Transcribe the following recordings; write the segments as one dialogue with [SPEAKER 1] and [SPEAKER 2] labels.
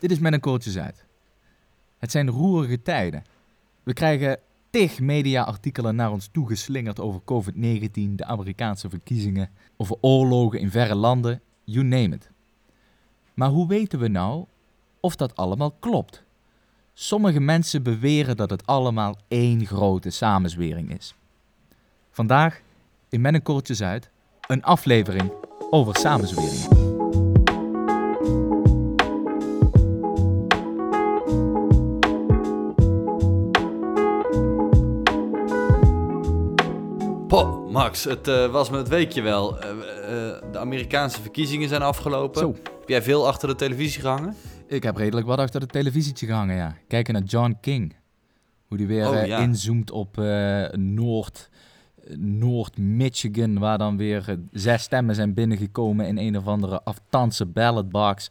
[SPEAKER 1] Dit is met een uit. Het zijn roerige tijden. We krijgen tig media-artikelen naar ons toegeslingerd over COVID-19, de Amerikaanse verkiezingen, over oorlogen in verre landen, you name it. Maar hoe weten we nou of dat allemaal klopt? Sommige mensen beweren dat het allemaal één grote samenzwering is. Vandaag, in Met een een aflevering over samenzweringen.
[SPEAKER 2] Max, het uh, was me het weekje wel. Uh, uh, de Amerikaanse verkiezingen zijn afgelopen.
[SPEAKER 1] Zo.
[SPEAKER 2] Heb jij veel achter de televisie gehangen?
[SPEAKER 1] Ik heb redelijk wat achter de televisietje gehangen, ja. Kijken naar John King. Hoe die weer
[SPEAKER 2] Oh, ja.
[SPEAKER 1] inzoomt op Noord, Noord-Michigan, waar dan weer zes stemmen zijn binnengekomen in een of andere aftanse ballotbox.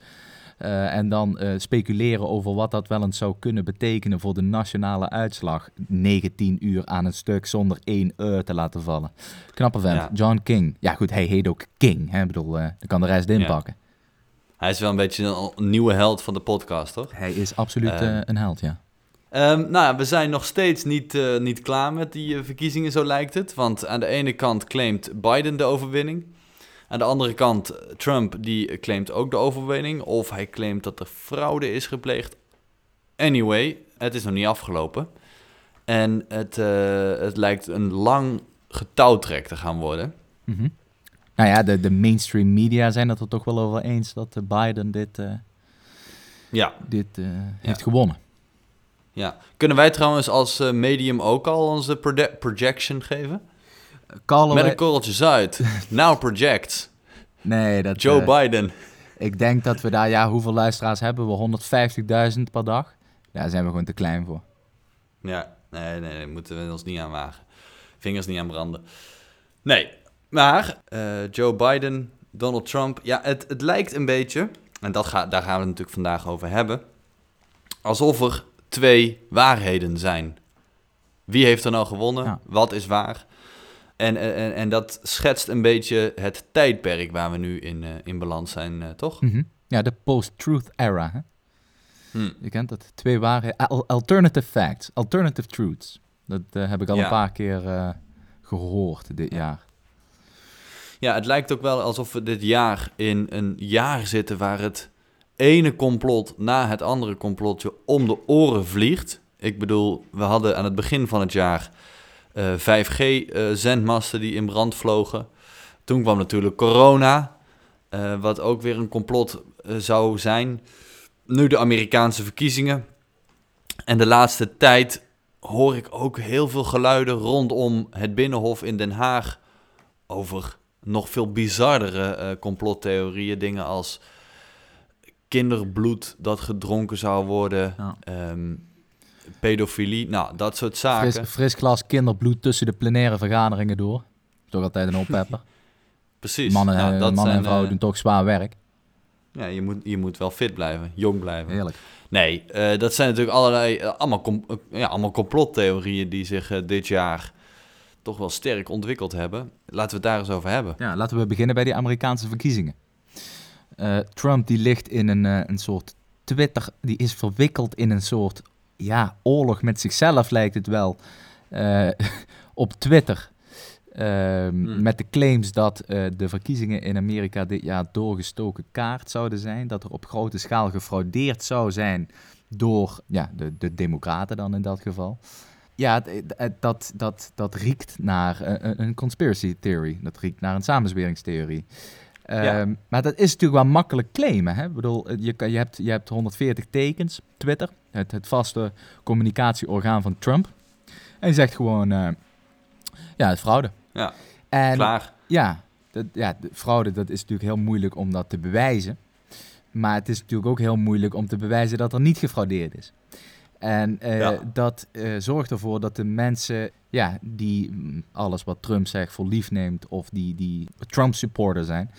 [SPEAKER 1] Uh, en dan uh, speculeren over wat dat wel eens zou kunnen betekenen voor de nationale uitslag. 19 uur aan een stuk zonder één uur te laten vallen. Knappe vent,
[SPEAKER 2] Ja.
[SPEAKER 1] John King. Ja goed, hij heet ook King. Hè? Ik bedoel, uh, dan kan de rest inpakken.
[SPEAKER 2] Hij is wel een beetje een, nieuwe held van de podcast, toch?
[SPEAKER 1] Hij is absoluut
[SPEAKER 2] Eh.
[SPEAKER 1] een held, ja.
[SPEAKER 2] Um, nou, ja, we zijn nog steeds niet, uh, niet klaar met die uh, verkiezingen, zo lijkt het. Want aan de ene kant claimt Biden de overwinning. Aan de andere kant, Trump die claimt ook de overwinning. Of hij claimt dat er fraude is gepleegd. Anyway, het is nog niet afgelopen. En het, uh, het lijkt een lang getouwtrek te gaan worden.
[SPEAKER 1] Mm -hmm. Nou ja, de, de mainstream media zijn het er toch wel over eens dat uh, Biden dit, uh,
[SPEAKER 2] ja.
[SPEAKER 1] dit uh, heeft gewonnen.
[SPEAKER 2] Ja. Kunnen wij trouwens als medium ook al onze proje projection geven? Met een korreltje uit. Now project.
[SPEAKER 1] Nee, dat...
[SPEAKER 2] Joe
[SPEAKER 1] uh,
[SPEAKER 2] Biden.
[SPEAKER 1] Ik denk dat we daar... Ja, hoeveel luisteraars hebben we? 150.000 per dag? Daar zijn we gewoon te klein voor.
[SPEAKER 2] Ja, nee, nee. Moeten we ons niet aan wagen. Vingers niet aan branden. Nee, maar uh, Joe Biden, Donald Trump... Ja, het, het lijkt een beetje... En dat ga, daar gaan we het natuurlijk vandaag over hebben. Alsof er twee waarheden zijn. Wie heeft er nou gewonnen?
[SPEAKER 1] Ja.
[SPEAKER 2] Wat is waar? En, en, en dat schetst een beetje het tijdperk waar we nu in, uh, in balans zijn, uh, toch?
[SPEAKER 1] Mm -hmm. Ja, de post-truth era. Hè?
[SPEAKER 2] Hm.
[SPEAKER 1] Je kent dat. Twee waarheden. Al alternative facts. Alternative truths. Dat uh, heb ik al
[SPEAKER 2] Ja.
[SPEAKER 1] een paar keer gehoord dit jaar.
[SPEAKER 2] Ja, het lijkt ook wel alsof we dit jaar in een jaar zitten waar het ene complot na het andere complotje om de oren vliegt. Ik bedoel, we hadden aan het begin van het jaar uh, 5G-zendmasten uh, die in brand vlogen. Toen kwam natuurlijk corona, uh, wat ook weer een complot zou zijn. Nu de Amerikaanse verkiezingen. En de laatste tijd hoor ik ook heel veel geluiden rondom het Binnenhof in Den Haag over nog veel bizardere complottheorieën. Dingen als kinderbloed dat gedronken zou worden.
[SPEAKER 1] Ja.
[SPEAKER 2] Um, pedofilie, nou, dat soort zaken.
[SPEAKER 1] Fris, fris glas kinderbloed tussen de plenaire vergaderingen door. Toch altijd een oppepper.
[SPEAKER 2] Precies.
[SPEAKER 1] Mannen,
[SPEAKER 2] nou,
[SPEAKER 1] uh,
[SPEAKER 2] dat
[SPEAKER 1] mannen
[SPEAKER 2] zijn,
[SPEAKER 1] en vrouwen
[SPEAKER 2] uh,
[SPEAKER 1] doen toch zwaar werk.
[SPEAKER 2] Ja, je moet, je moet wel fit blijven, jong blijven.
[SPEAKER 1] Heerlijk.
[SPEAKER 2] Nee, uh, dat zijn natuurlijk allerlei, allemaal, com ja, allemaal complottheorieën die zich dit jaar toch wel sterk ontwikkeld hebben. Laten we het daar eens over hebben.
[SPEAKER 1] Ja, laten we beginnen bij die Amerikaanse verkiezingen. Trump die ligt in een, een soort Twitter, die is verwikkeld in een soort ja, oorlog met zichzelf lijkt het wel. Uh, op Twitter. Hmm. Met de claims dat de verkiezingen in Amerika dit jaar doorgestoken kaart zouden zijn. Dat er op grote schaal gefraudeerd zou zijn door ja, de, de democraten dan in dat geval. Ja, dat, dat, dat riekt naar een, een conspiracy theory. Dat riekt naar een samenzweringstheorie.
[SPEAKER 2] Ja.
[SPEAKER 1] Um, maar dat is natuurlijk wel makkelijk claimen. Hè? Ik bedoel, je, je, hebt, je hebt 140 tekens, Twitter, het, het vaste communicatieorgaan van Trump. En je zegt gewoon, uh, ja, het fraude.
[SPEAKER 2] Ja,
[SPEAKER 1] en,
[SPEAKER 2] klaar.
[SPEAKER 1] Ja, dat, ja, de fraude, dat is natuurlijk heel moeilijk om dat te bewijzen. Maar het is natuurlijk ook heel moeilijk om te bewijzen dat er niet gefraudeerd is. En uh,
[SPEAKER 2] Ja.
[SPEAKER 1] dat uh, zorgt ervoor dat de mensen ja, die mm, alles wat Trump zegt voor lief neemt of die, die Trump-supporter zijn,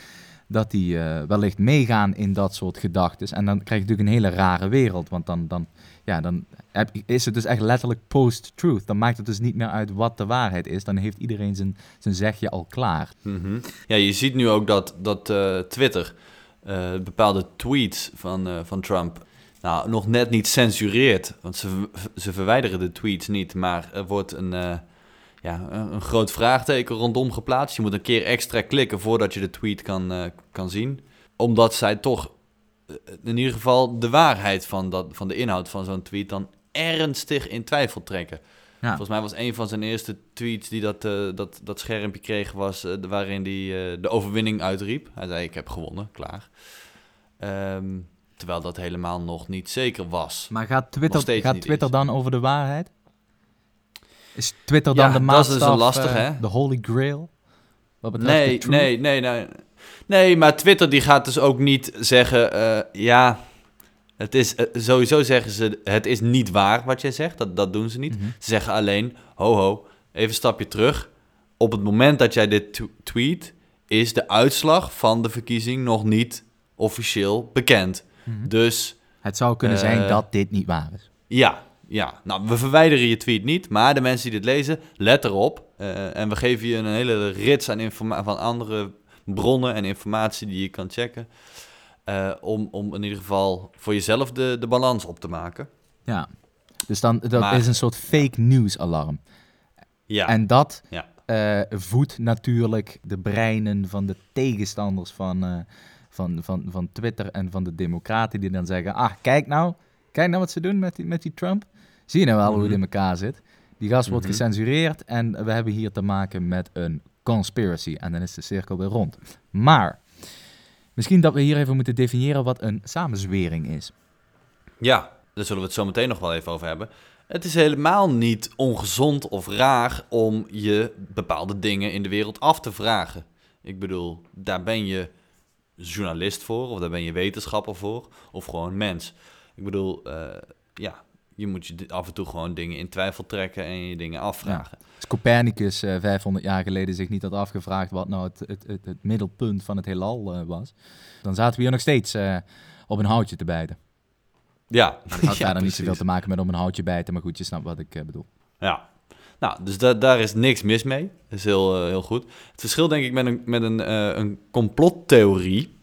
[SPEAKER 1] dat die uh, wellicht meegaan in dat soort gedachten. En dan krijg je natuurlijk een hele rare wereld, want dan, dan, ja, dan heb, is het dus echt letterlijk post-truth. Dan maakt het dus niet meer uit wat de waarheid is. Dan heeft iedereen zijn, zijn zegje al klaar.
[SPEAKER 2] Mhm. Ja, je ziet nu ook dat, dat eh, Twitter eh, bepaalde tweets van, eh, van Trump nou, nog net niet censureert. Want ze, ze verwijderen de tweets niet, maar er wordt een, uh, ja, een, groot vraagteken rondom geplaatst. Je moet een keer extra klikken voordat je de tweet kan, uh, kan zien. Omdat zij toch in ieder geval de waarheid van, dat, van de inhoud van zo'n tweet dan ernstig in twijfel trekken. Ja. Volgens mij was een van zijn eerste tweets die dat, dat, dat schermpje kreeg, was waarin hij de overwinning uitriep. Hij zei: Ik heb gewonnen, klaar. Um, terwijl dat helemaal nog niet zeker was.
[SPEAKER 1] Maar gaat Twitter, gaat Twitter dan over de waarheid? Is Twitter dan ja, de maatstaf, dat is dus lastig, hè? de holy grail?
[SPEAKER 2] Wat nee, nee, nee, nee. Nee, maar Twitter die gaat dus ook niet zeggen... ja, het is, uh, sowieso zeggen ze, het is niet waar wat jij zegt. Dat, dat doen ze niet. Mm-hmm. Ze zeggen alleen, ho ho, even een stapje terug. Op het moment dat jij dit tweet, is de uitslag van de verkiezing nog niet officieel bekend. Mm-hmm. Dus...
[SPEAKER 1] Het zou kunnen uh, zijn dat dit niet waar is.
[SPEAKER 2] Ja, ja. Nou, we verwijderen je tweet niet, maar de mensen die dit lezen, let erop. Uh, en we geven je een hele rits aan van andere bronnen en informatie die je kan checken. Uh, om, om in ieder geval voor jezelf de, de balans op te maken.
[SPEAKER 1] Ja, dus dan, dat maar, is een soort fake news alarm. Ja. En dat ja. uh, voedt natuurlijk de breinen van de tegenstanders van, van, van, van Twitter en van de democraten die dan zeggen, ah, kijk nou, kijk nou wat ze doen met die, met die Trump. Zie je nou wel mm -hmm. hoe het in elkaar zit? Die gast wordt mm -hmm. gecensureerd en we hebben hier te maken met een conspiracy. En dan is de cirkel weer rond. Maar Misschien dat we hier even moeten definiëren wat een samenzwering is.
[SPEAKER 2] Ja, daar zullen we het zo meteen nog wel even over hebben. Het is helemaal niet ongezond of raar om je bepaalde dingen in de wereld af te vragen. Ik bedoel, daar ben je journalist voor, of daar ben je wetenschapper voor, of gewoon mens. Ik bedoel, uh, ja, je moet je af en toe gewoon dingen in twijfel trekken en je dingen afvragen. Ja.
[SPEAKER 1] Als Copernicus uh, eh, 500 jaar geleden zich niet had afgevraagd wat nou het, het, het, het middelpunt van het heelal uh, was, dan zaten we hier nog steeds op een houtje te bijten.
[SPEAKER 2] Ja.
[SPEAKER 1] Dat had ja, verder niet zoveel te maken met om een houtje bijten, maar goed, je snapt wat ik bedoel.
[SPEAKER 2] Ja. Nou, dus da daar is niks mis mee. Dat is heel, heel goed. Het verschil denk ik met een, met een, een complottheorie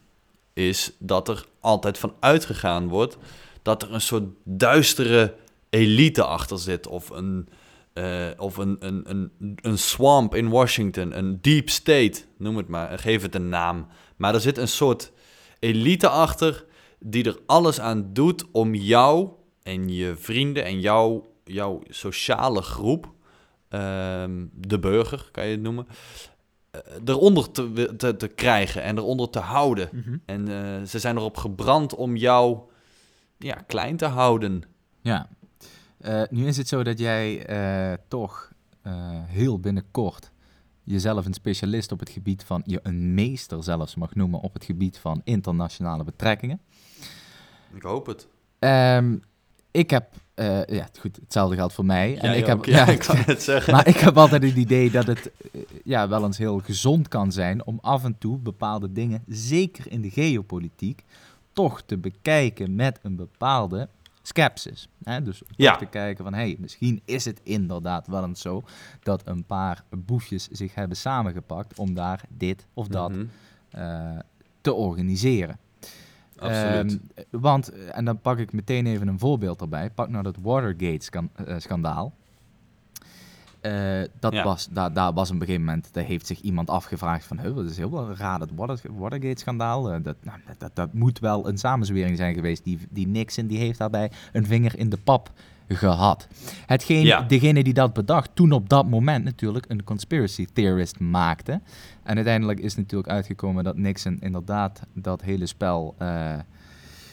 [SPEAKER 2] is dat er altijd van uitgegaan wordt dat er een soort duistere elite achter zit. Of een, uh, of een, een, een, een swamp in Washington, een deep state, noem het maar, geef het een naam. Maar er zit een soort elite achter die er alles aan doet om jou en je vrienden en jou, jouw sociale groep, de burger kan je het noemen, uh, eronder te, te, te, krijgen en eronder te houden. Mm -hmm. En uh, ze zijn erop gebrand om jou ja, klein te houden.
[SPEAKER 1] Ja, uh, nu is het zo dat jij uh, toch heel binnenkort jezelf een specialist op het gebied van, je een meester zelfs mag noemen op het gebied van internationale betrekkingen.
[SPEAKER 2] Ik hoop het.
[SPEAKER 1] Um, ik heb, ja goed, hetzelfde geldt voor mij.
[SPEAKER 2] Ja, en ik heb, ja, ik kan het zeggen.
[SPEAKER 1] Maar ik heb altijd het idee dat het ja, wel eens heel gezond kan zijn om af en toe bepaalde dingen, zeker in de geopolitiek, toch te bekijken met een bepaalde skepsis. Hè? Dus ja. te kijken van, hey, misschien is het inderdaad wel eens zo dat een paar boefjes zich hebben samengepakt om daar dit of dat mm -hmm. uh, te organiseren.
[SPEAKER 2] Absoluut. Um,
[SPEAKER 1] want, en dan pak ik meteen even een voorbeeld erbij. Pak nou dat Watergate-schandaal. Uh, dat ja. was, daar, daar was op een gegeven moment, daar heeft zich iemand afgevraagd van, dat is heel wel raar, dat Watergate-schandaal, uh, dat, nou, dat, dat, moet wel een samenzwering zijn geweest. Die, die Nixon, die heeft daarbij een vinger in de pap gehad. Hetgeen, ja. Degene die dat bedacht, toen op dat moment natuurlijk een conspiracy theorist maakte. En uiteindelijk is natuurlijk uitgekomen dat Nixon inderdaad dat hele spel... Uh,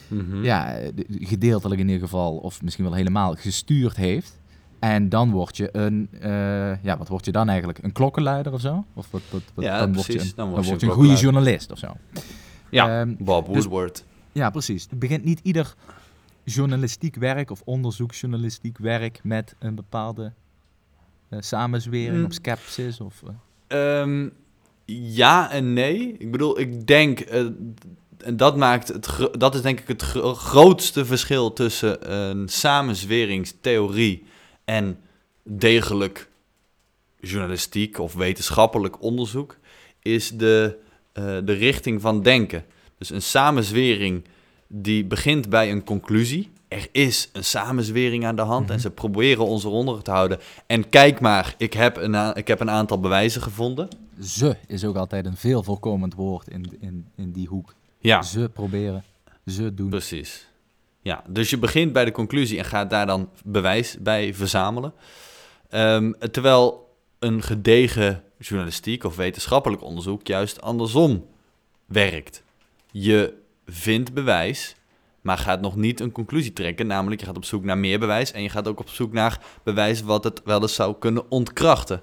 [SPEAKER 1] mm -hmm. Ja, gedeeltelijk in ieder geval, of misschien wel helemaal gestuurd heeft. En dan word je een, uh, ja, wat word je dan eigenlijk? Een klokkenluider of zo? Of wat, wat, wat
[SPEAKER 2] ja,
[SPEAKER 1] dan,
[SPEAKER 2] precies.
[SPEAKER 1] Word je een,
[SPEAKER 2] dan
[SPEAKER 1] word
[SPEAKER 2] je
[SPEAKER 1] een, een goede journalist of zo.
[SPEAKER 2] Ja, um, Bob Woodward. Dus,
[SPEAKER 1] ja, precies. Het begint niet ieder journalistiek werk of onderzoeksjournalistiek werk met een bepaalde uh, samenzwering mm. of skepsis? Of,
[SPEAKER 2] uh... um, ja en nee. Ik bedoel, ik denk, uh, en dat, maakt het, dat is denk ik het gro grootste verschil tussen een samenzweringstheorie en degelijk journalistiek of wetenschappelijk onderzoek is de, de richting van denken. Dus een samenzwering die begint bij een conclusie. er is een samenzwering aan de hand en
[SPEAKER 1] Mhm.
[SPEAKER 2] ze proberen ons eronder te houden. En kijk maar, ik heb een, ik heb een aantal bewijzen gevonden.
[SPEAKER 1] Ze is ook altijd een veel voorkomend woord in, in, in die hoek.
[SPEAKER 2] Ja,
[SPEAKER 1] Ze proberen, ze doen.
[SPEAKER 2] precies. Ja, dus je begint bij de conclusie en gaat daar dan bewijs bij verzamelen. Ehm, terwijl een gedegen journalistiek of wetenschappelijk onderzoek juist andersom werkt. Je vindt bewijs, maar gaat nog niet een conclusie trekken. Namelijk, je gaat op zoek naar meer bewijs en je gaat ook op zoek naar bewijs wat het wel eens zou kunnen ontkrachten.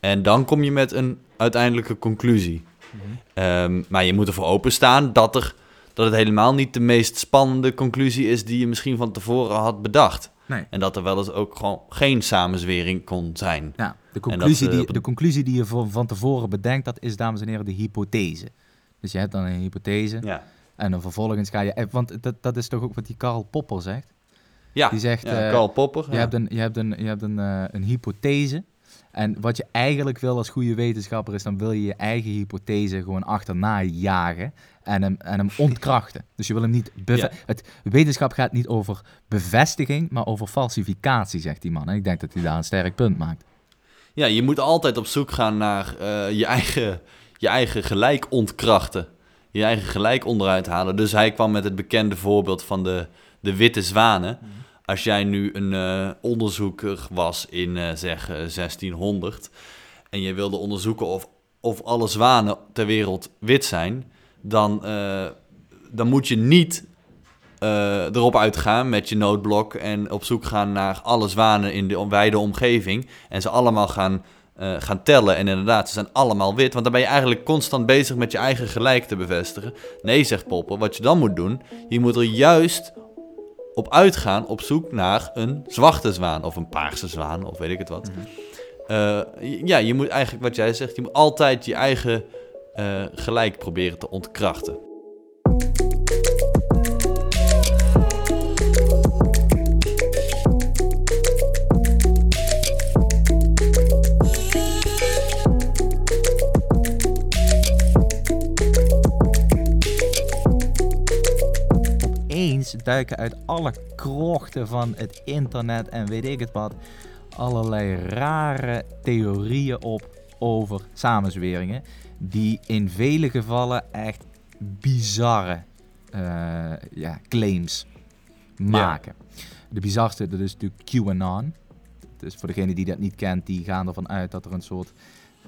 [SPEAKER 2] En dan kom je met een uiteindelijke conclusie.
[SPEAKER 1] Mhm.
[SPEAKER 2] Ehm, maar je moet ervoor openstaan dat, er, dat het helemaal niet de meest spannende conclusie is die je misschien van tevoren had bedacht.
[SPEAKER 1] Nee.
[SPEAKER 2] En dat er wel eens ook gewoon geen samenzwering kon zijn.
[SPEAKER 1] Ja, de conclusie,
[SPEAKER 2] eh,
[SPEAKER 1] die,
[SPEAKER 2] een-
[SPEAKER 1] de conclusie die je van, van tevoren bedenkt, dat is, dames en heren, de hypothese. Dus je hebt dan een hypothese
[SPEAKER 2] Ja,
[SPEAKER 1] en dan vervolgens ga je... eh, Want dat, dat is toch ook wat die Karl Popper zegt?
[SPEAKER 2] ja.
[SPEAKER 1] Die zegt,
[SPEAKER 2] ja
[SPEAKER 1] eh,
[SPEAKER 2] Karl Popper.
[SPEAKER 1] Je
[SPEAKER 2] ja.
[SPEAKER 1] hebt een, je hebt een, je hebt een, eh, een hypothese. En wat je eigenlijk wil als goede wetenschapper is, dan wil je je eigen hypothese gewoon achterna jagen en hem, en hem ontkrachten. Dus je wil hem niet...
[SPEAKER 2] Ja.
[SPEAKER 1] het, wetenschap gaat niet over bevestiging, maar over falsificatie, zegt die man. En ik denk dat hij daar een sterk punt maakt.
[SPEAKER 2] Ja, je moet altijd op zoek gaan naar je, eigen, je eigen gelijk ontkrachten. Je eigen gelijk onderuit halen. Dus hij kwam met het bekende voorbeeld van de, de witte zwanen. Als jij nu een eh, onderzoeker was in eh, zeg eh, 1600 en je wilde onderzoeken of, of alle zwanen ter wereld wit zijn, dan, eh, dan moet je niet eh, erop uitgaan met je noodblok en op zoek gaan naar alle zwanen in de wijde omgeving en ze allemaal gaan, eh, gaan tellen. En inderdaad, ze zijn allemaal wit, want dan ben je eigenlijk constant bezig met je eigen gelijk te bevestigen. Nee, zegt Popper, wat je dan moet doen, je moet er juist op uitgaan op zoek naar een zwarte zwaan of een paarse zwaan of weet ik het wat. Eh, ja, je moet eigenlijk wat jij zegt, je moet altijd je eigen eh, gelijk proberen te ontkrachten.
[SPEAKER 1] Duiken uit alle krochten van het internet en weet ik het wat allerlei rare theorieën op over samenzweringen. Die in vele gevallen echt bizarre eh, ja, claims maken. De bizarste, dat is natuurlijk QAnon. Dus voor degene die dat niet kent, die gaan ervan uit dat er een soort...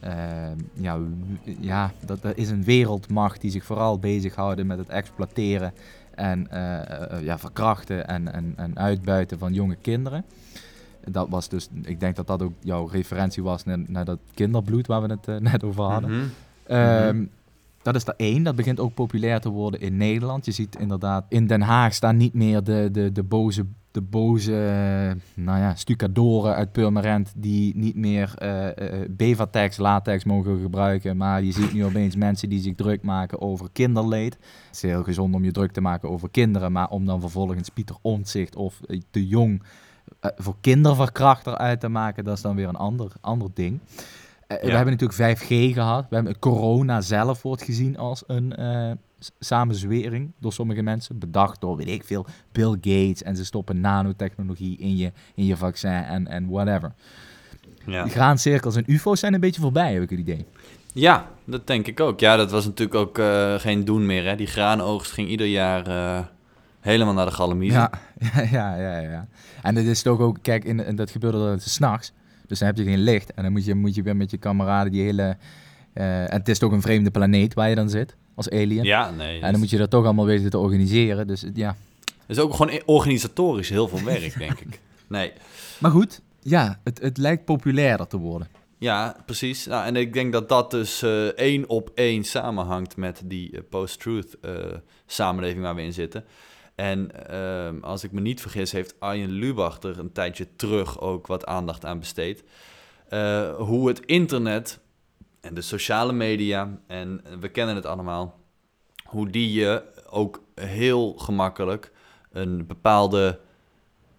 [SPEAKER 1] eh, ja, ja, dat er is een wereldmacht die zich vooral bezighouden met het exploiteren en eh, eh, ja, verkrachten en, en, en uitbuiten van jonge kinderen. Dat was dus, ik denk dat dat ook jouw referentie was naar, naar dat kinderbloed waar we het eh, net over hadden.
[SPEAKER 2] Mhm.
[SPEAKER 1] Ehm, Dat is er één. Dat begint ook populair te worden in Nederland. Je ziet inderdaad, in Den Haag staan niet meer de, de, de boze, de boze eh, nou ja, stucadoren uit Purmerend die niet meer eh eh, Bevatex, latex mogen gebruiken. Maar je ziet nu opeens mensen die zich druk maken over kinderleed. Het is heel gezond om je druk te maken over kinderen, maar om dan vervolgens Pieter Omtzigt of de Jong voor kinderverkrachter uit te maken, dat is dan weer een ander, ander ding. We hebben natuurlijk 5G gehad. We hebben corona zelf wordt gezien als een samenzwering door sommige mensen. Bedacht door, weet ik veel, Bill Gates. En ze stoppen nanotechnologie in je, in je vaccin en, en whatever.
[SPEAKER 2] Ja.
[SPEAKER 1] Die graancirkels en ufo's zijn een beetje voorbij, heb ik het idee.
[SPEAKER 2] ja, dat denk ik ook. Ja, dat was natuurlijk ook eh, geen doen meer. Hè? Die graanoogst ging ieder jaar eh, helemaal naar de galamiezen.
[SPEAKER 1] Ja, ja, ja, ja, ja. En het is toch ook, kijk, in, in dat gebeurde dat s'nachts. Dus dan heb je geen licht. En dan moet je, moet je weer met je kameraden die hele... eh, en het is toch een vreemde planeet waar je dan zit, als alien.
[SPEAKER 2] Ja, nee.
[SPEAKER 1] En dan moet je dat toch allemaal weten te organiseren. Dus ja.
[SPEAKER 2] Het is ook gewoon organisatorisch heel veel werk, denk ik. Nee.
[SPEAKER 1] Maar goed, ja, het, het lijkt populairder te worden.
[SPEAKER 2] Ja, precies. Nou, en ik denk dat dat dus eh, één op één samenhangt met die eh, post-truth samenleving waar we in zitten. En ehm, als ik me niet vergis, heeft Arjen Lubach er een tijdje terug ook wat aandacht aan besteed. Hoe het internet en de sociale media, en we kennen het allemaal, hoe die je ook heel gemakkelijk een bepaalde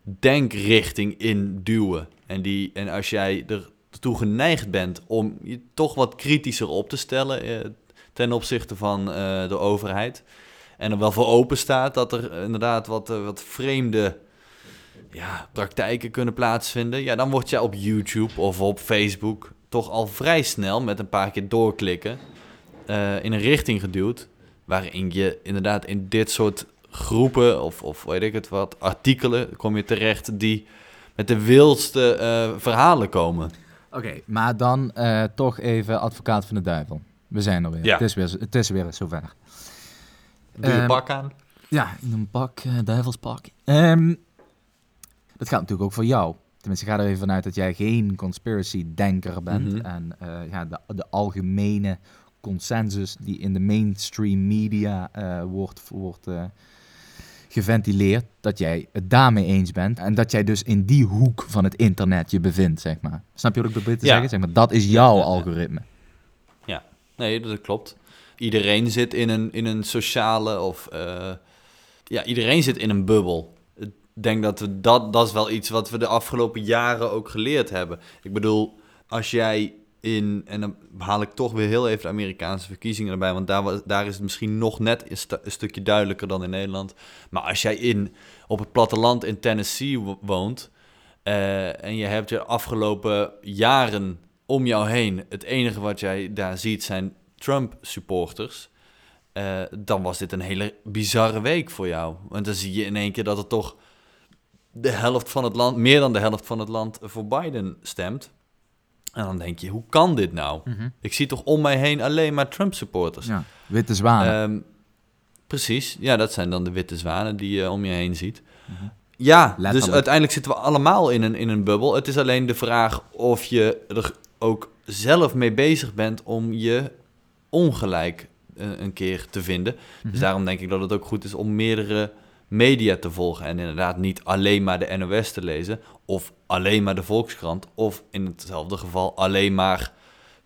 [SPEAKER 2] denkrichting induwen. En, die, en als jij ertoe geneigd bent om je toch wat kritischer op te stellen eh, ten opzichte van eh, de overheid. En er wel voor open staat dat er inderdaad wat, eh, wat vreemde ja, praktijken kunnen plaatsvinden, ja, dan word je op YouTube of op Facebook toch al vrij snel met een paar keer doorklikken eh, in een richting geduwd waarin je inderdaad in dit soort groepen of, of weet ik het wat, artikelen kom je terecht die met de wildste eh, verhalen komen.
[SPEAKER 1] Oké, maar dan eh, toch even advocaat van de duivel. We zijn er weer.
[SPEAKER 2] Ja.
[SPEAKER 1] Het, is weer het is weer zover.
[SPEAKER 2] Doe je
[SPEAKER 1] Ehm,
[SPEAKER 2] pak aan.
[SPEAKER 1] Ja, in een pak, duivelspak. Ehm, dat geldt natuurlijk ook voor jou. Tenminste, ga er even vanuit dat jij geen conspiracy-denker bent.
[SPEAKER 2] Mhm.
[SPEAKER 1] En eh, ja, de, de algemene consensus die in de mainstream media eh, wordt, wordt eh, geventileerd, dat jij het daarmee eens bent. En dat jij dus in die hoek van het internet je bevindt, zeg maar. Snap je wat ik probeer te
[SPEAKER 2] Ja.
[SPEAKER 1] zeggen? Zeg maar, dat is jouw
[SPEAKER 2] Ja, ja.
[SPEAKER 1] algoritme.
[SPEAKER 2] Nee, dat klopt. Iedereen zit in een, in een sociale of... ja, iedereen zit in een bubbel. Denk dat we dat... Dat is wel iets wat we de afgelopen jaren ook geleerd hebben. Ik bedoel, als jij in... En dan haal ik toch weer heel even de Amerikaanse verkiezingen erbij... want daar, daar is het misschien nog net een, een stukje duidelijker dan in Nederland. Maar als jij in, op het platteland in Tennessee wo- woont... eh, en je hebt je afgelopen jaren om jou heen... het enige wat jij daar ziet zijn Trump-supporters... eh, dan was dit een hele bizarre week voor jou. Want dan zie je in één keer dat er toch de helft van het land, meer dan de helft van het land voor Biden stemt. En dan denk je, hoe kan dit nou? Ik zie toch om mij heen alleen maar Trump-supporters.
[SPEAKER 1] Ja. Witte zwanen.
[SPEAKER 2] Ehm, precies, ja, dat zijn dan de witte zwanen die je om je heen ziet. Ja, dus uiteindelijk zitten we allemaal in een, in een bubbel. Het is alleen de vraag of je er ook zelf mee bezig bent om je ongelijk eh, een keer te vinden. Dus daarom denk ik dat het ook goed is om meerdere media te volgen. En inderdaad niet alleen maar de NOS te lezen, of alleen maar de Volkskrant, of in hetzelfde geval alleen maar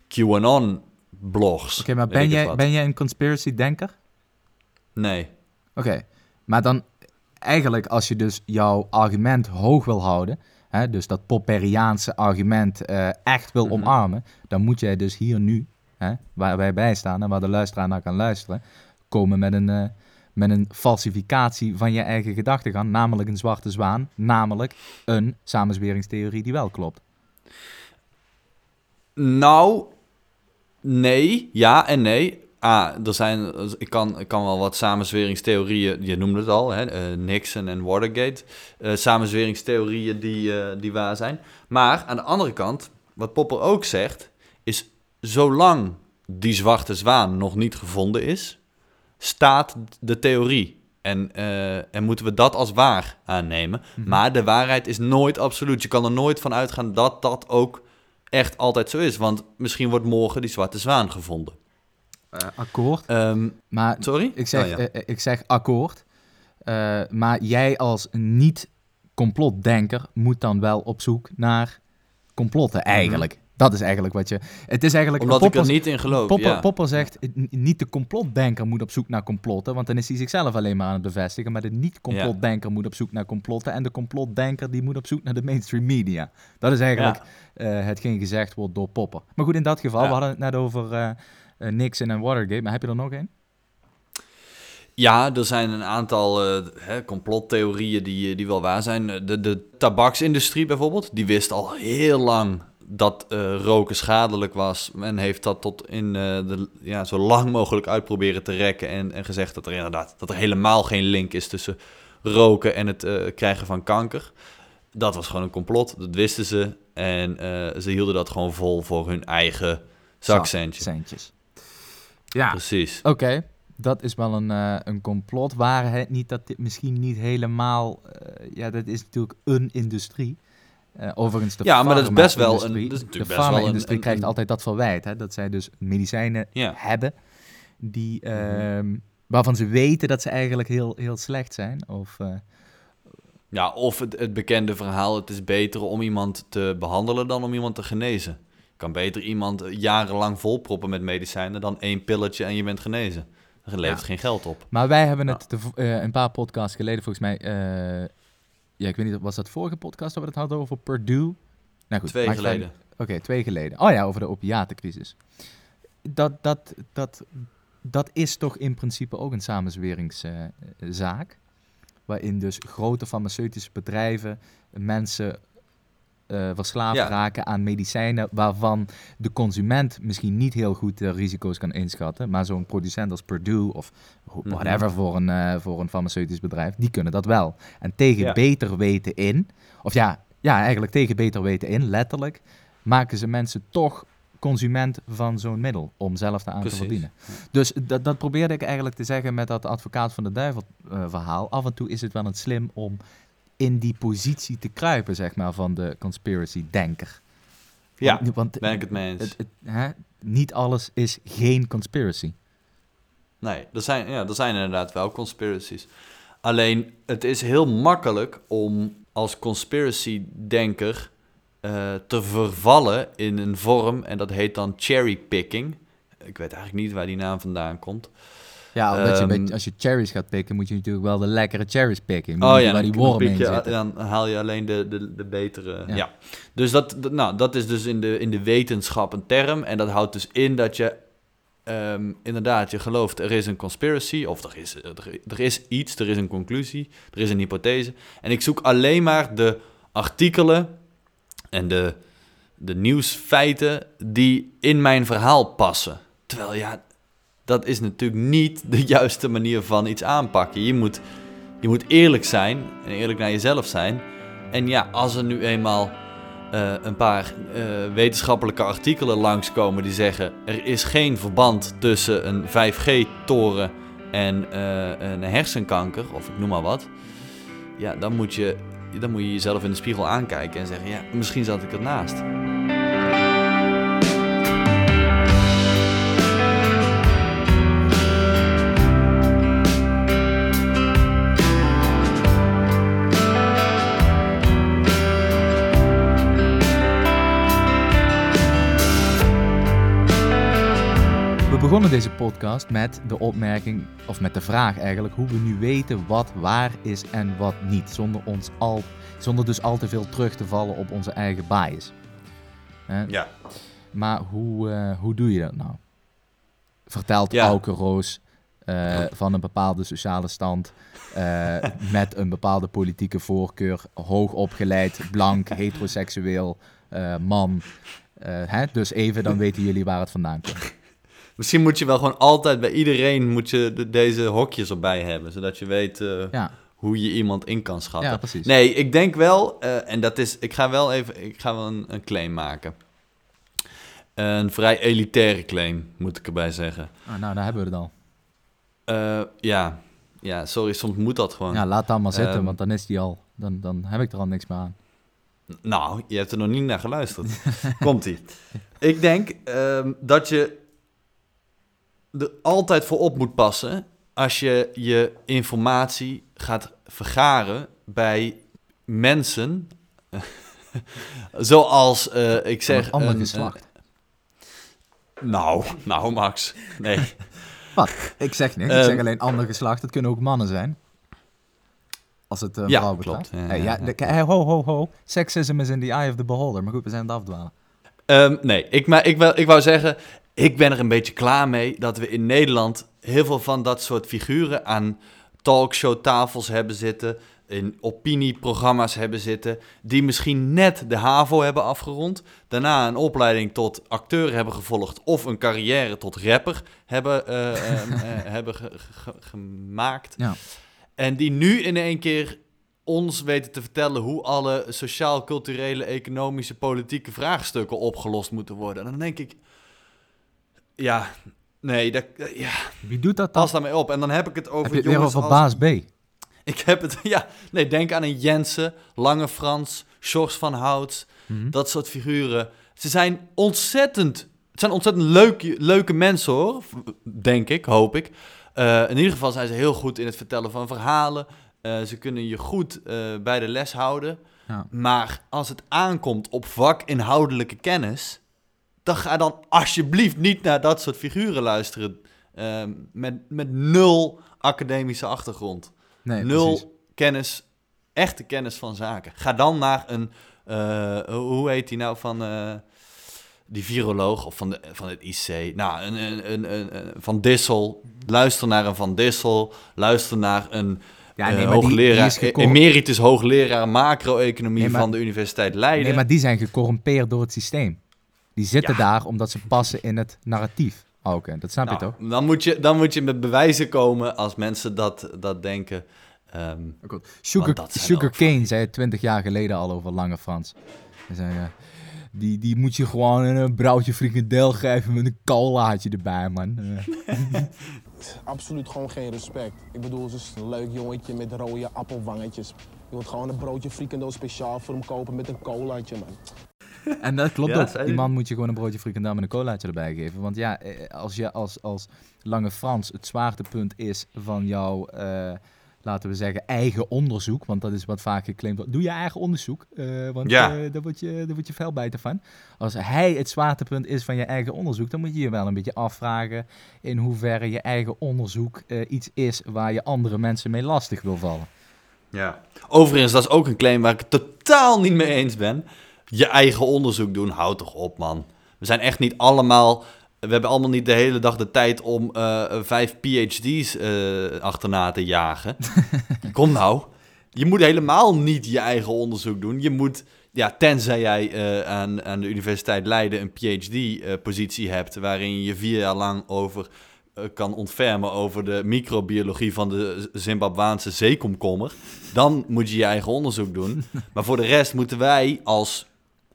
[SPEAKER 2] QAnon-blogs.
[SPEAKER 1] Oké, maar ben jij, ben jij een conspiracy-denker?
[SPEAKER 2] Nee.
[SPEAKER 1] Oké, maar dan eigenlijk als je dus jouw argument hoog wil houden, hè, dus dat Popperiaanse argument eh, echt wil
[SPEAKER 2] Mhm.
[SPEAKER 1] omarmen, dan moet jij dus hier nu, hè, waar wij bij staan en waar de luisteraar naar kan luisteren, komen met een, eh, met een falsificatie van je eigen gedachtegang, namelijk een zwarte zwaan, namelijk een samenzweringstheorie die wel klopt.
[SPEAKER 2] Nou, nee. Ja en nee. Ah, er zijn, ik, kan, ik kan wel wat samenzweringstheorieën, je noemde het al, hè, eh, Nixon en Watergate. eh samenzweringstheorieën die, eh, die waar zijn. Maar aan de andere kant, wat Popper ook zegt, is zolang die zwarte zwaan nog niet gevonden is, staat de theorie. En, eh, en moeten we dat als waar aannemen. Maar de waarheid is nooit absoluut. Je kan er nooit van uitgaan dat dat ook echt altijd zo is. Want misschien wordt morgen die zwarte zwaan gevonden.
[SPEAKER 1] akkoord.
[SPEAKER 2] Ehm,
[SPEAKER 1] Maar
[SPEAKER 2] sorry?
[SPEAKER 1] Ik zeg,
[SPEAKER 2] Oh, ja.
[SPEAKER 1] eh, ik zeg akkoord. Maar jij als niet-complotdenker moet dan wel op zoek naar complotten eigenlijk. Dat is eigenlijk wat je... Het is eigenlijk...
[SPEAKER 2] Omdat ik
[SPEAKER 1] Popper,
[SPEAKER 2] er niet in geloof.
[SPEAKER 1] Popper,
[SPEAKER 2] ja.
[SPEAKER 1] Popper zegt, niet de complotdenker moet op zoek naar complotten, want dan is hij zichzelf alleen maar aan het bevestigen. Maar de niet-complotdenker moet op zoek naar complotten en de complotdenker die moet op zoek naar de mainstream media. Dat is eigenlijk eh, hetgeen gezegd wordt door Popper. Maar goed, in dat geval,
[SPEAKER 2] Ja.
[SPEAKER 1] we hadden het net over eh, eh, Nixon en Watergate, maar heb je er nog één?
[SPEAKER 2] Ja, er zijn een aantal hè, complottheorieën die, die wel waar zijn. De, de tabaksindustrie bijvoorbeeld, die wist al heel lang dat eh, roken schadelijk was. Men heeft dat tot in eh, de, ja, zo lang mogelijk uit proberen te rekken. En, en gezegd dat er inderdaad dat er helemaal geen link is tussen roken en het eh, krijgen van kanker. Dat was gewoon een complot, dat wisten ze. En ze hielden dat gewoon vol voor hun eigen zakcentje.
[SPEAKER 1] Centjes. Ja,
[SPEAKER 2] Precies.
[SPEAKER 1] Oké, dat is wel een, een complot. Waar het niet dat dit misschien niet helemaal... ja, dat is natuurlijk een industrie. Eh, overigens, de
[SPEAKER 2] Ja, maar dat is best wel een- dat is natuurlijk
[SPEAKER 1] De
[SPEAKER 2] best wel een-
[SPEAKER 1] farma-industrie krijgt
[SPEAKER 2] een-
[SPEAKER 1] altijd dat verwijt. Hè, dat zij dus medicijnen hebben die,
[SPEAKER 2] Mhm.
[SPEAKER 1] ehm, waarvan ze weten dat ze eigenlijk heel, heel slecht zijn. Of, eh,
[SPEAKER 2] Ja, of het, het bekende verhaal, het is beter om iemand te behandelen dan om iemand te genezen. Je kan beter iemand eh, jarenlang volproppen met medicijnen dan één pilletje en je bent genezen. Dat levert
[SPEAKER 1] Ja.
[SPEAKER 2] geen geld op.
[SPEAKER 1] Maar wij hebben het de een paar podcasts geleden, volgens mij... ja, ik weet niet, was dat vorige podcast dat we het hadden over Purdue? Nou goed,
[SPEAKER 2] Twee geleden.
[SPEAKER 1] Oké, twee geleden. Oh ja, over de opiatencrisis. Dat, dat, dat, dat is toch in principe ook een samenzweringszaak. waarin dus grote farmaceutische bedrijven mensen eh, verslaafd
[SPEAKER 2] Ja.
[SPEAKER 1] raken aan medicijnen waarvan de consument misschien niet heel goed de risico's kan inschatten, maar zo'n producent als Purdue of
[SPEAKER 2] Mhm.
[SPEAKER 1] whatever voor, een, eh, voor een farmaceutisch bedrijf, die kunnen dat wel. En tegen
[SPEAKER 2] Ja.
[SPEAKER 1] beter weten in, of ja, ja, eigenlijk tegen beter weten in, letterlijk, maken ze mensen toch consument van zo'n middel om zelf
[SPEAKER 2] Precies.
[SPEAKER 1] te verdienen. Dus dat, dat probeerde ik eigenlijk te zeggen met dat advocaat van de duivel eh, verhaal. Af en toe is het wel een slim om in die positie te kruipen, zeg maar, van de conspiracy denker.
[SPEAKER 2] Ja,
[SPEAKER 1] Want, want
[SPEAKER 2] ben ik het mee eens.
[SPEAKER 1] het, het- hè, niet alles is geen conspiracy.
[SPEAKER 2] Nee, er zijn, ja, er zijn inderdaad wel conspiracies. Alleen, het is heel makkelijk om als conspiracy-denker eh, te vervallen in een vorm, en dat heet dan cherrypicking. Ik weet eigenlijk niet waar die naam vandaan komt.
[SPEAKER 1] Ja, omdat je
[SPEAKER 2] Ehm,
[SPEAKER 1] als je cherries gaat pikken, moet je natuurlijk wel de lekkere cherries pikken.
[SPEAKER 2] Oh ja,
[SPEAKER 1] waar die
[SPEAKER 2] pik
[SPEAKER 1] in
[SPEAKER 2] je- dan haal je alleen de, de, de betere.
[SPEAKER 1] Ja.
[SPEAKER 2] Ja. Dus dat, nou, dat is dus in de, in de wetenschap een term. En dat houdt dus in dat je ehm, inderdaad, je gelooft er is een conspiracy. Of er is, er, er is iets, er is een conclusie, er is een hypothese. En ik zoek alleen maar de artikelen en de, de nieuwsfeiten die in mijn verhaal passen. Terwijl ja, dat is natuurlijk niet de juiste manier van iets aanpakken. Je moet, je moet eerlijk zijn en eerlijk naar jezelf zijn. En ja, als er nu eenmaal eh, een paar eh, wetenschappelijke artikelen langskomen die zeggen er is geen verband tussen een 5G-toren en eh, een hersenkanker, of ik noem maar wat. Ja, dan moet, je, dan moet je jezelf in de spiegel aankijken en zeggen, ja, misschien zat ik ernaast.
[SPEAKER 1] Begonnen deze podcast met de opmerking, of met de vraag eigenlijk, hoe we nu weten wat waar is en wat niet. Zonder, ons al, zonder dus al te veel terug te vallen op onze eigen bias.
[SPEAKER 2] Ja.
[SPEAKER 1] Maar hoe, eh, hoe doe je dat nou? Vertelt
[SPEAKER 2] Ja.
[SPEAKER 1] Auke Roos eh, van een bepaalde sociale stand, eh, met een bepaalde politieke voorkeur, hoog opgeleid, blank, heteroseksueel, man. Hè? Dus even, dan weten jullie waar het vandaan komt.
[SPEAKER 2] Misschien moet je wel gewoon altijd bij iedereen moet je de- deze hokjes erbij hebben, zodat je weet eh,
[SPEAKER 1] Ja,
[SPEAKER 2] hoe je iemand in kan schatten.
[SPEAKER 1] ja precies.
[SPEAKER 2] Nee, ik denk wel, eh, en dat is, ik ga wel even, ik ga wel een, een claim maken. Een vrij elitaire claim, moet ik erbij zeggen.
[SPEAKER 1] Ah, nou, daar hebben we het al.
[SPEAKER 2] Eh, ja. ja, sorry, soms moet dat gewoon.
[SPEAKER 1] Ja, laat dan maar zitten,
[SPEAKER 2] Ehm.
[SPEAKER 1] want dan is die al. Dan, dan heb ik er al niks meer aan.
[SPEAKER 2] Nou, je hebt er nog niet naar geluisterd. Komt-ie. Ik denk ehm, dat je er altijd voor op moet passen als je je informatie gaat vergaren bij mensen zoals, eh, ik zeg...
[SPEAKER 1] een ander
[SPEAKER 2] een-
[SPEAKER 1] geslacht.
[SPEAKER 2] nou, nou Max. Nee.
[SPEAKER 1] Wat? Ik zeg niks. ik
[SPEAKER 2] Ehm.
[SPEAKER 1] zeg alleen ander geslacht. Het kunnen ook mannen zijn. Als het een
[SPEAKER 2] Ja,
[SPEAKER 1] vrouw
[SPEAKER 2] klopt.
[SPEAKER 1] betreft.
[SPEAKER 2] Ja,
[SPEAKER 1] Hey,
[SPEAKER 2] ja,
[SPEAKER 1] ja,
[SPEAKER 2] ja.
[SPEAKER 1] de- k- hey, ho, ho, ho. Sexism is in the eye of the beholder. Maar goed, we zijn aan het afdwalen.
[SPEAKER 2] Ehm, nee, ik, maar ik, wou- ik wou zeggen, ik ben er een beetje klaar mee dat we in Nederland heel veel van dat soort figuren aan talkshowtafels hebben zitten, in opinieprogramma's hebben zitten, die misschien net de HAVO hebben afgerond, daarna een opleiding tot acteur hebben gevolgd of een carrière tot rapper hebben, eh, eh, eh, hebben ge- ge- gemaakt.
[SPEAKER 1] Ja.
[SPEAKER 2] En die nu in één keer ons weten te vertellen hoe alle sociaal, culturele, economische, politieke vraagstukken opgelost moeten worden. En dan denk ik, ja, nee, dat, ja,
[SPEAKER 1] Wie doet dat dan?
[SPEAKER 2] pas daarmee op. En dan heb ik het over
[SPEAKER 1] Heb je het weer
[SPEAKER 2] jongens
[SPEAKER 1] over
[SPEAKER 2] als-
[SPEAKER 1] baas B?
[SPEAKER 2] Ik heb het, ja, nee, denk aan een Jensen, Lange Frans, Sjors van Hout,
[SPEAKER 1] Mhm.
[SPEAKER 2] dat soort figuren. Ze zijn ontzettend, het zijn ontzettend leuke, leuke mensen hoor, denk ik, hoop ik. Eh, in ieder geval zijn ze heel goed in het vertellen van verhalen. Eh, ze kunnen je goed eh, bij de les houden.
[SPEAKER 1] Ja.
[SPEAKER 2] Maar als het aankomt op vakinhoudelijke kennis, dan ga dan alsjeblieft niet naar dat soort figuren luisteren. eh, met, met nul academische achtergrond.
[SPEAKER 1] Nee,
[SPEAKER 2] nul
[SPEAKER 1] precies.
[SPEAKER 2] kennis, echte kennis van zaken. Ga dan naar een, eh, hoe heet die nou van eh, die viroloog of van, de, van het IC? Nou, een, een, een, Van Dissel. Luister naar een Van Dissel. Luister naar een
[SPEAKER 1] Ja,
[SPEAKER 2] eh,
[SPEAKER 1] nee, die-
[SPEAKER 2] hoogleraar,
[SPEAKER 1] die gecor-
[SPEAKER 2] emeritus hoogleraar macro-economie
[SPEAKER 1] Nee,
[SPEAKER 2] van de Universiteit Leiden.
[SPEAKER 1] Nee, maar die zijn gecorrumpeerd door het systeem. Die zitten
[SPEAKER 2] Ja.
[SPEAKER 1] daar omdat ze passen in het narratief. Oh, Oké, dat snap je
[SPEAKER 2] Nou,
[SPEAKER 1] toch?
[SPEAKER 2] dan, moet je, dan moet je met bewijzen komen als mensen dat, dat denken. Ehm,
[SPEAKER 1] Sugar, Sugar Cane zei het 20 jaar geleden al over Lange Frans. Hij zei, ja, die, die moet je gewoon in een broodje frikandel geven met een colaatje erbij, man. Eh,
[SPEAKER 3] absoluut gewoon geen respect. Ik bedoel, het is een leuk jongetje met rode appelwangetjes. Je wilt gewoon een broodje frikandel speciaal voor hem kopen met een colaatje, man.
[SPEAKER 1] En dat klopt ook. Die man moet je gewoon een broodje frikandel met een colaatje erbij geven. Want ja, eh, als je als, als Lange Frans het zwaartepunt is van jouw, eh, laten we zeggen, eigen onderzoek. Want dat is wat vaak geclaimd wordt. Doe je eigen onderzoek, eh, want
[SPEAKER 2] Ja.
[SPEAKER 1] daar word je, daar word je fel bijten van. Als hij het zwaartepunt is van je eigen onderzoek, dan moet je je wel een beetje afvragen in hoeverre je eigen onderzoek iets is waar je andere mensen mee lastig wil vallen.
[SPEAKER 2] ja. Overigens, dat is ook een claim waar ik het totaal niet mee eens ben. Je eigen onderzoek doen, houd toch op, man. We zijn echt niet allemaal. We hebben allemaal niet de hele dag de tijd om eh, vijf PhD's eh, achterna te jagen. Kom nou. Je moet helemaal niet je eigen onderzoek doen. Je moet, ja, tenzij jij eh, aan, aan de Universiteit Leiden een PhD-positie hebt, waarin je vier jaar lang over kan ontfermen over de microbiologie van de Zimbabwaanse zeekomkommer, dan moet je je eigen onderzoek doen. Maar voor de rest moeten wij als,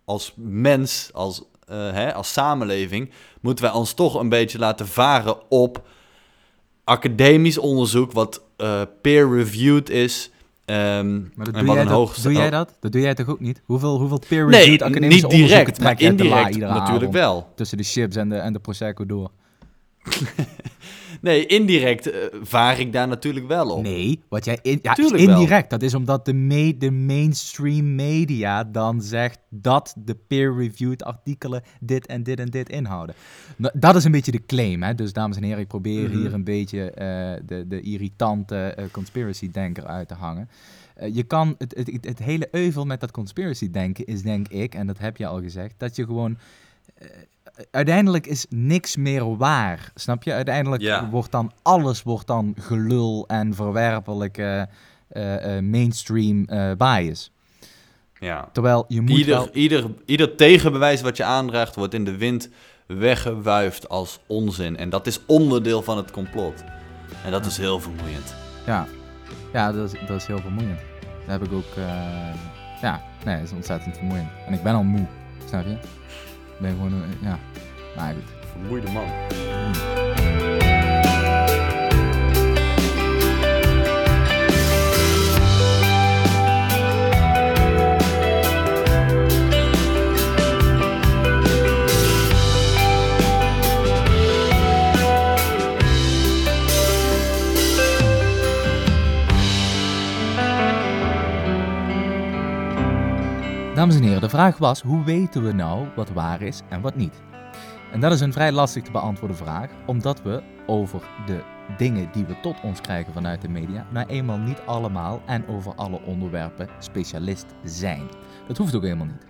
[SPEAKER 2] als mens, als, eh, hè, als samenleving, moeten wij ons toch een beetje laten varen op academisch onderzoek wat eh, peer-reviewed is. ehm,
[SPEAKER 1] Maar dat
[SPEAKER 2] en
[SPEAKER 1] doe,
[SPEAKER 2] wat
[SPEAKER 1] jij,
[SPEAKER 2] een
[SPEAKER 1] dat,
[SPEAKER 2] hoogste-
[SPEAKER 1] doe jij dat? Dat doe jij toch ook niet? Hoeveel, hoeveel peer-reviewed
[SPEAKER 2] Nee,
[SPEAKER 1] academische
[SPEAKER 2] niet direct,
[SPEAKER 1] trek
[SPEAKER 2] maar
[SPEAKER 1] la
[SPEAKER 2] indirect natuurlijk
[SPEAKER 1] avond?
[SPEAKER 2] wel.
[SPEAKER 1] Tussen de chips en de, en de Prosecco door.
[SPEAKER 2] Nee, indirect eh, vaar ik daar natuurlijk wel op.
[SPEAKER 1] Nee, wat jij in, ja,
[SPEAKER 2] Tuurlijk wel.
[SPEAKER 1] indirect. Dat is omdat de, me- de mainstream media dan zegt dat de peer-reviewed artikelen dit en dit en dit inhouden. Nou, Dat is een beetje de claim. Hè? Dus dames en heren, ik probeer
[SPEAKER 2] Mhm.
[SPEAKER 1] hier een beetje eh, de, de irritante eh, conspiracy-denker uit te hangen. Je kan het, het, het, het hele euvel met dat conspiracy-denken is, denk ik, en dat heb je al gezegd, dat je gewoon. Uiteindelijk is niks meer waar. Snap je? Uiteindelijk
[SPEAKER 2] Ja.
[SPEAKER 1] wordt dan alles wordt dan gelul en verwerpelijke eh, eh, mainstream eh, bias.
[SPEAKER 2] Ja.
[SPEAKER 1] Terwijl je moet
[SPEAKER 2] Ieder,
[SPEAKER 1] wel...
[SPEAKER 2] ieder, ieder tegenbewijs wat je aandraagt wordt in de wind weggewuifd als onzin. En dat is onderdeel van het complot. En dat is heel vermoeiend.
[SPEAKER 1] Ja, ja dat, is, dat is heel vermoeiend. Dat heb ik ook... ja, nee, dat is ontzettend vermoeiend. En ik ben al moe, snap je? Ben gewoon... eh, ja, maar goed.
[SPEAKER 2] Vermoeide man.
[SPEAKER 1] Dames en heren, de vraag was: hoe weten we nou wat waar is en wat niet? En dat is een vrij lastig te beantwoorden vraag, omdat we over de dingen die we tot ons krijgen vanuit de media, nou eenmaal niet allemaal en over alle onderwerpen specialist zijn. Dat hoeft ook helemaal niet.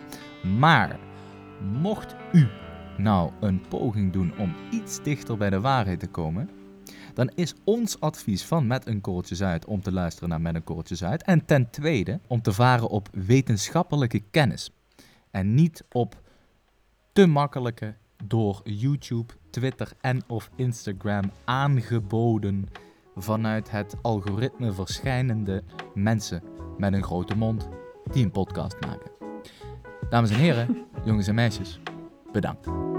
[SPEAKER 1] Maar mocht u nou een poging doen om iets dichter bij de waarheid te komen, dan is ons advies van Met een Korreltje uit om te luisteren naar Met een Korreltje uit. En ten tweede om te varen op wetenschappelijke kennis. En niet op te makkelijke, door YouTube, Twitter en of Instagram aangeboden vanuit het algoritme verschijnende mensen met een grote mond die een podcast maken. Dames en heren, jongens en meisjes, bedankt.